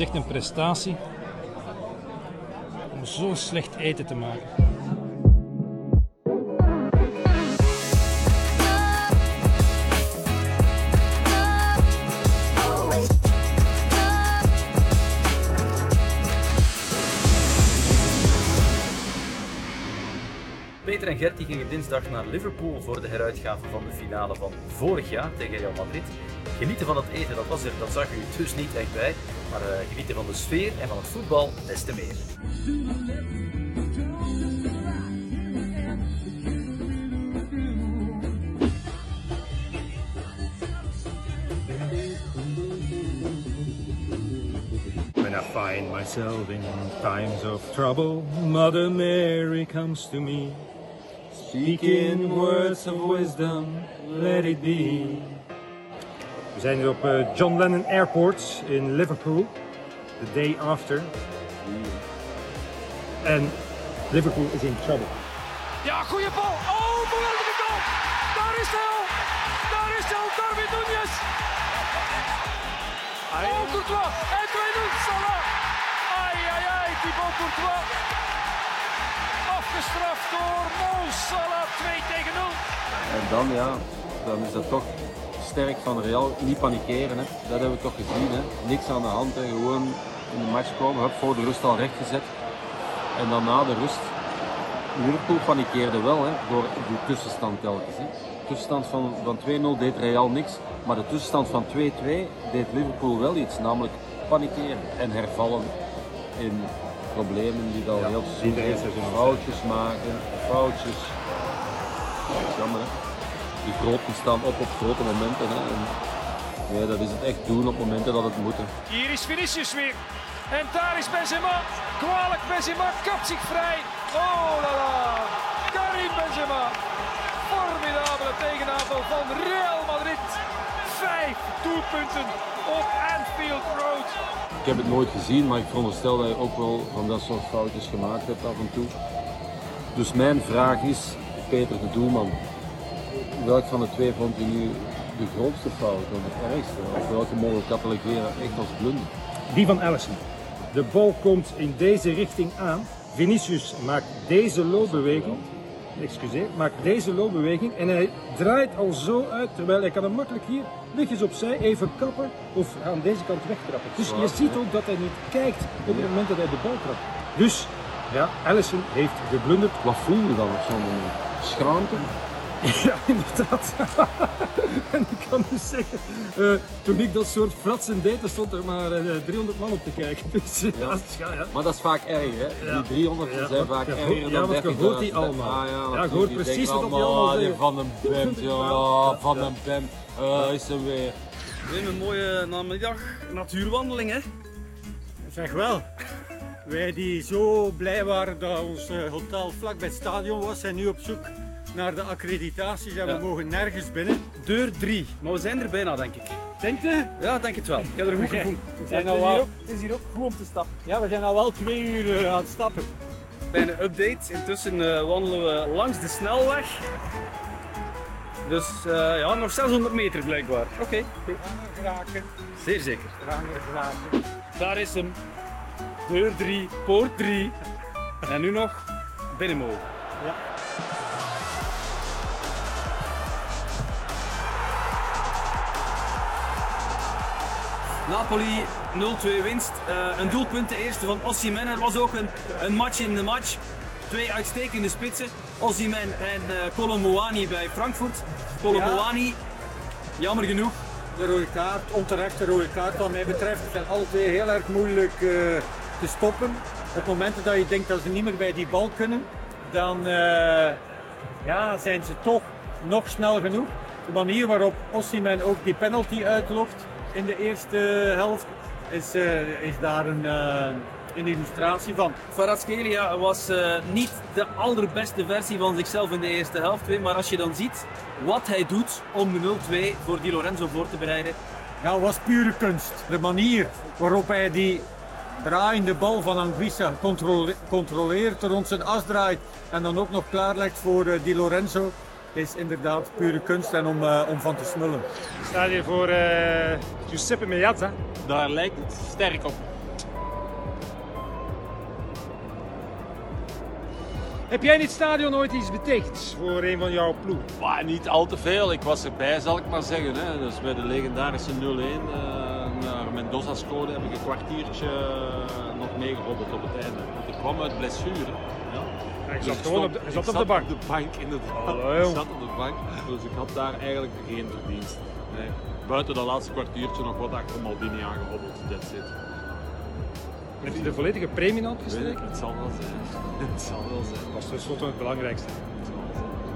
echt een prestatie om zo slecht eten te maken. Peter en Gert die gingen dinsdag naar Liverpool voor de heruitgave van de finale van vorig jaar tegen Real Madrid. Genieten van het eten, dat was er, dat zag u dus niet echt bij. Maar eh, genieten van de sfeer en van het voetbal des te meer. Find myself in times of trouble, Mother Mary comes to me, speaking words of wisdom, let it be. We zijn hier op eh, John Lennon Airport in Liverpool, the day after. En Liverpool is in trouble. Ja, goede bal. Oh, geweldige goal. Daar is hij al. Daar is hij al, Darwin Nunez. Oh, Courtois. En 2-0, Salah. Ai, ai, ai, Thibaut Courtois. Afgestraft door Mo Salah, 2 tegen 0. En dan ja, dan is dat toch sterk van Real. Niet panikeren, hè. dat hebben we toch gezien. Hè. Niks aan de hand, hè. gewoon in de match komen. Hup, voor de rust al rechtgezet. En dan na de rust, Liverpool panikeerde wel hè, door die tussenstand telkens. De tussenstand van, van 2-0 deed Real niks, maar de tussenstand van 2-2 deed Liverpool wel iets, namelijk panikeren en hervallen in problemen die dan heel in de eerste seizoen. foutjes maken, foutjes. Ja, dat is jammer hè. Die groten staan op op grote momenten. Hè. En, nee, dat is het echt doen op momenten dat het moet. hè. Hier is Vinicius weer. En daar is Benzema. Kwalijk Benzema kapt zich vrij. Oh la la. Karim Benzema. Formidabele tegenaanval van Real Madrid. Vijf doelpunten op Anfield Road. Ik heb het nooit gezien, maar ik veronderstel dat je ook wel van dat soort foutjes gemaakt hebt af en toe. Dus mijn vraag is, Peter de Doelman, welk van de twee vond u nu de grootste fout of het ergste? Of welke mogen we catalogeren echt als blunder? Die van Allison. De bal komt in deze richting aan. Vinicius maakt deze loopbeweging. Excuseer, maakt deze loopbeweging en hij draait al zo uit, terwijl hij kan hem makkelijk hier lichtjes opzij even kappen of aan deze kant wegtrappen. Dus je ziet ook dat hij niet kijkt op het moment dat hij de bal trapt. Dus ja, Allison heeft geblunderd. Wat voel je dan op zo'n moment? Schaamte? Ja, inderdaad. en ik kan dus zeggen, eh, toen ik dat soort fratsen deed, er stond er maar eh, 300 man op te kijken. Dus ja, ja, ja. Maar dat is vaak erg, hè? Die 300 Ja, zijn vaak erger dan ja, wat je 30.000. hoort die allemaal. Ah, ja, Ja, je hoort precies wat die allemaal, allemaal ah, die zeggen. Van den Bemt, ja, Ja, ja, Van den Bemt. Eh, is er weer. Weer een mooie namiddag natuurwandeling, hè? Zeg wel. Wij die zo blij waren dat ons eh, hotel vlak bij het stadion was, zijn nu op zoek naar de accreditaties en Ja. we mogen nergens binnen. Deur 3. Maar we zijn er bijna, denk ik. Denk je? Ja, denk het wel. Ik heb er goed gevoel. We zijn het, is al hier wel- ook, het is hier ook goed om te stappen. Ja, we zijn al wel twee uur eh, aan het stappen. Bij een update. Intussen eh, wandelen we langs de snelweg. Dus eh, ja, nog 600 meter blijkbaar. Oké, We gaan er geraken. zeer zeker. We gaan er geraken. Daar is hem. Deur 3, poort 3. En nu nog binnen mogen. Ja. Napoli 0-2 winst. Eh, een doelpunt, de eerste van Osimhen. Er was ook een, een match in de match. Twee uitstekende spitsen. Osimhen en eh Colomboani bij Frankfurt. Colomboani, jammer genoeg. De rode kaart, onterechte rode kaart wat mij betreft, zijn alle twee heel erg moeilijk eh, te stoppen. Op momenten dat je denkt dat ze niet meer bij die bal kunnen, dan ja, zijn ze toch nog snel genoeg. De manier waarop Osimhen ook die penalty uitlokt in de eerste helft, is, eh, is daar een, eh, een illustratie van. Kvaratskhelia was eh, niet de allerbeste versie van zichzelf in de eerste helft. Maar als je dan ziet wat hij doet om de 0-2 voor Di Lorenzo voor te bereiden. Ja, was pure kunst. De manier waarop hij die draaiende bal van Anguissa controle- controleert, rond zijn as draait en dan ook nog klaarlegt voor Di Lorenzo, is inderdaad pure kunst en om, eh, om van te smullen. Ik sta hier voor uh, Giuseppe Meazza. Daar lijkt het sterk op. Heb jij in dit stadion ooit iets betekend voor een van jouw ploeg? Niet al te veel. Ik was erbij, zal ik maar zeggen. Hè. Dus bij de legendarische 0-1. Mendoza scoorde heb ik een kwartiertje uh, nog meegehobbeld op het einde. Want ik kwam uit blessure. Ja. Ja, ik Dus zat gewoon op de, ik zat op de bank. Op de bank, inderdaad. Ik zat op de bank, dus ik had daar eigenlijk geen verdienst. Nee. Buiten dat laatste kwartiertje nog wat achter Maldini aangehobbeld. That's it. Heb je de volledige premie uitgestreken? het zal wel zijn. Het zal wel zijn. Dat was tenslotte het belangrijkste.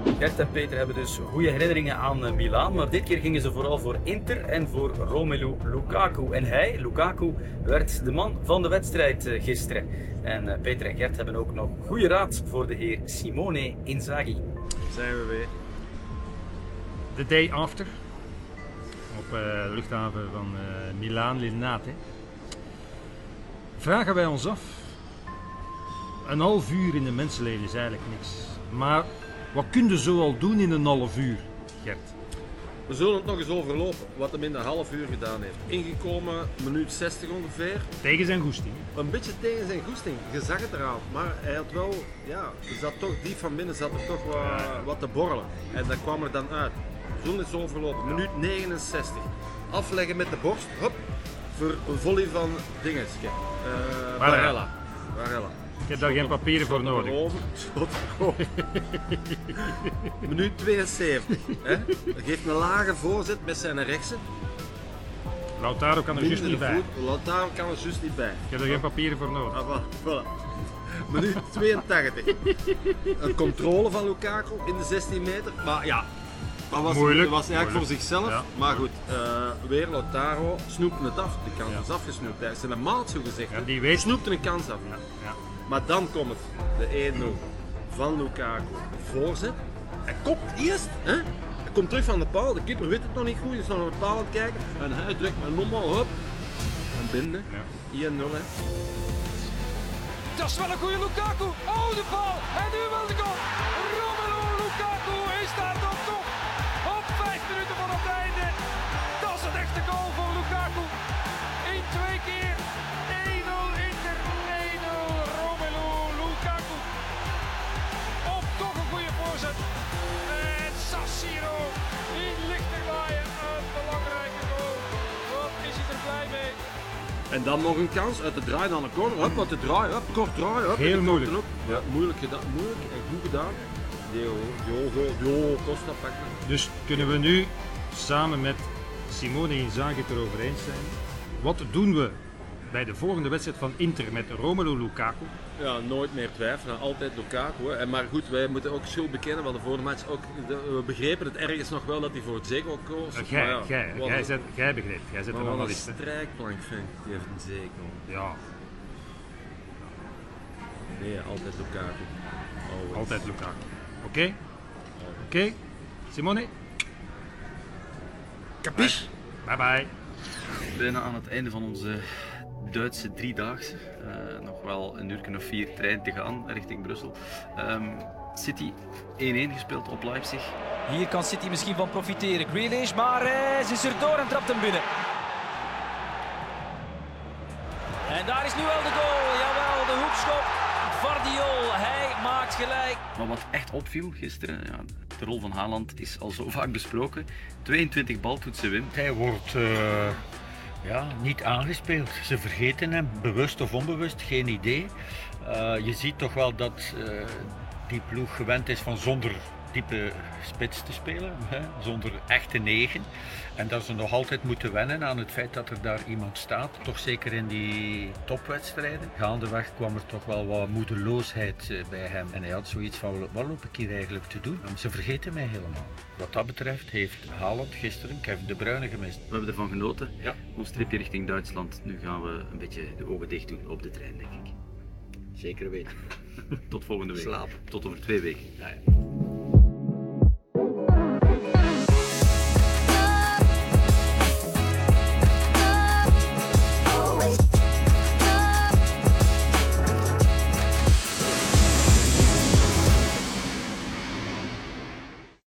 Gert en Peter hebben dus goede herinneringen aan eh, Milaan, maar dit keer gingen ze vooral voor Inter en voor Romelu Lukaku. En hij, Lukaku, werd de man van de wedstrijd eh, gisteren. En eh, Peter en Gert hebben ook nog goede raad voor de heer Simone Inzaghi. Zijn we weer. The day after. Op de luchthaven van Milaan Linate. Vragen wij ons af. Een half uur in een mensenleven is eigenlijk niks. Maar wat kun je zo al doen in een half uur, Gert? We zullen het nog eens overlopen, wat hem in een half uur gedaan heeft. Ingekomen, minuut 60 ongeveer. Tegen zijn goesting. Een beetje tegen zijn goesting, je zag het eraan. Maar hij had wel, ja, zat toch, diep van binnen zat er toch wat, wat te borrelen. En dat kwam er dan uit. We zullen eens overlopen, minuut 69. Afleggen met de borst, hop, voor een volley van dingetske. Uh, Barella. Barella. Ik heb daar geen papieren voor nodig. Schot. Minuut 72. Hè? Hij geeft een lage voorzet met zijn rechtse. Lautaro kan er juist niet bij. Lautaro kan er juist niet bij. Ik heb er geen papieren voor nodig. Ah, voilà. Minuut 82. Een controle van Lukaku in de 16 meter. Maar ja, dat was, Moeilijk, was eigenlijk moeilijk. voor zichzelf. Ja. Maar goed, eh, weer Lautaro snoepte het af. De kans Ja. is afgesnoept. Hij is een maat zo gezegd. Ja, die weet- Snoepte een kans af. Ja, ja. Maar dan komt het, de 1-0 van Lukaku. Voorzet. Hij kopt eerst. Hè? Hij komt terug van de paal. De keeper weet het nog niet goed. Hij is nog naar de paal aan het kijken. En hij drukt met een normaal op. En binnen. Ja. 1-0 hè. Dat is wel een goede Lukaku. Oh, de bal. En nu wel de goal. En dan nog een kans uit de draai naar de corner. Hup, wat de draai, hup, kort draai. Hup, Heel moeilijk. Ja, moeilijk gedaan, moeilijk en goed gedaan. Diogo Costa pakt hem. Dus kunnen we nu samen met Simone Inzaghi het erover eens zijn. Wat doen we bij de volgende wedstrijd van Inter met Romelu Lukaku? Ja, nooit meer twijfelen, altijd Lukaku. Hè. En Maar goed, wij moeten ook schuld bekennen, want de vorige match ook, we begrepen het ergens nog wel dat hij voor het zego koos. Jij, Maar ja, jij, een- zet, jij begrijpt, jij zet maar een wat een analist. strijkplank vind ik, die heeft een zego. Ja, Nee, altijd Lukaku. Always. altijd Lukaku. Oké? Oké? Simone? Capiche? Bye bye. Bijna aan het einde van onze Duitse driedaagse. Eh, nog wel een uur of vier trein te gaan richting Brussel. Ehm, City 1-1 gespeeld op Leipzig. Hier kan City misschien van profiteren. Grealish, maar hij is er door en trapt hem binnen. En daar is nu wel de goal. Jawel, de hoekschop. Vardiol, hij maakt gelijk. Maar wat echt opviel gisteren, ja, de rol van Haaland is al zo vaak besproken. 22 baltoetsen win. Hij wordt eh, ja, niet aangespeeld. Ze vergeten hem, bewust of onbewust, geen idee. Eh, je ziet toch wel dat eh, die ploeg gewend is van zonder diepe spits te spelen, hè, zonder echte negen. En dat ze nog altijd moeten wennen aan het feit dat er daar iemand staat. Toch zeker in die topwedstrijden. Gaandeweg kwam er toch wel wat moedeloosheid eh, bij hem. En hij had zoiets van, wat loop ik hier eigenlijk te doen? Ze vergeten mij helemaal. Wat dat betreft heeft Haaland gisteren Kevin De Bruyne gemist. We hebben ervan genoten. Ja. Ons tripje richting Duitsland. Nu gaan we een beetje de ogen dicht doen op de trein, denk ik. Zeker weten. Tot volgende week. Slapen. Tot over twee weken. Ja, ja.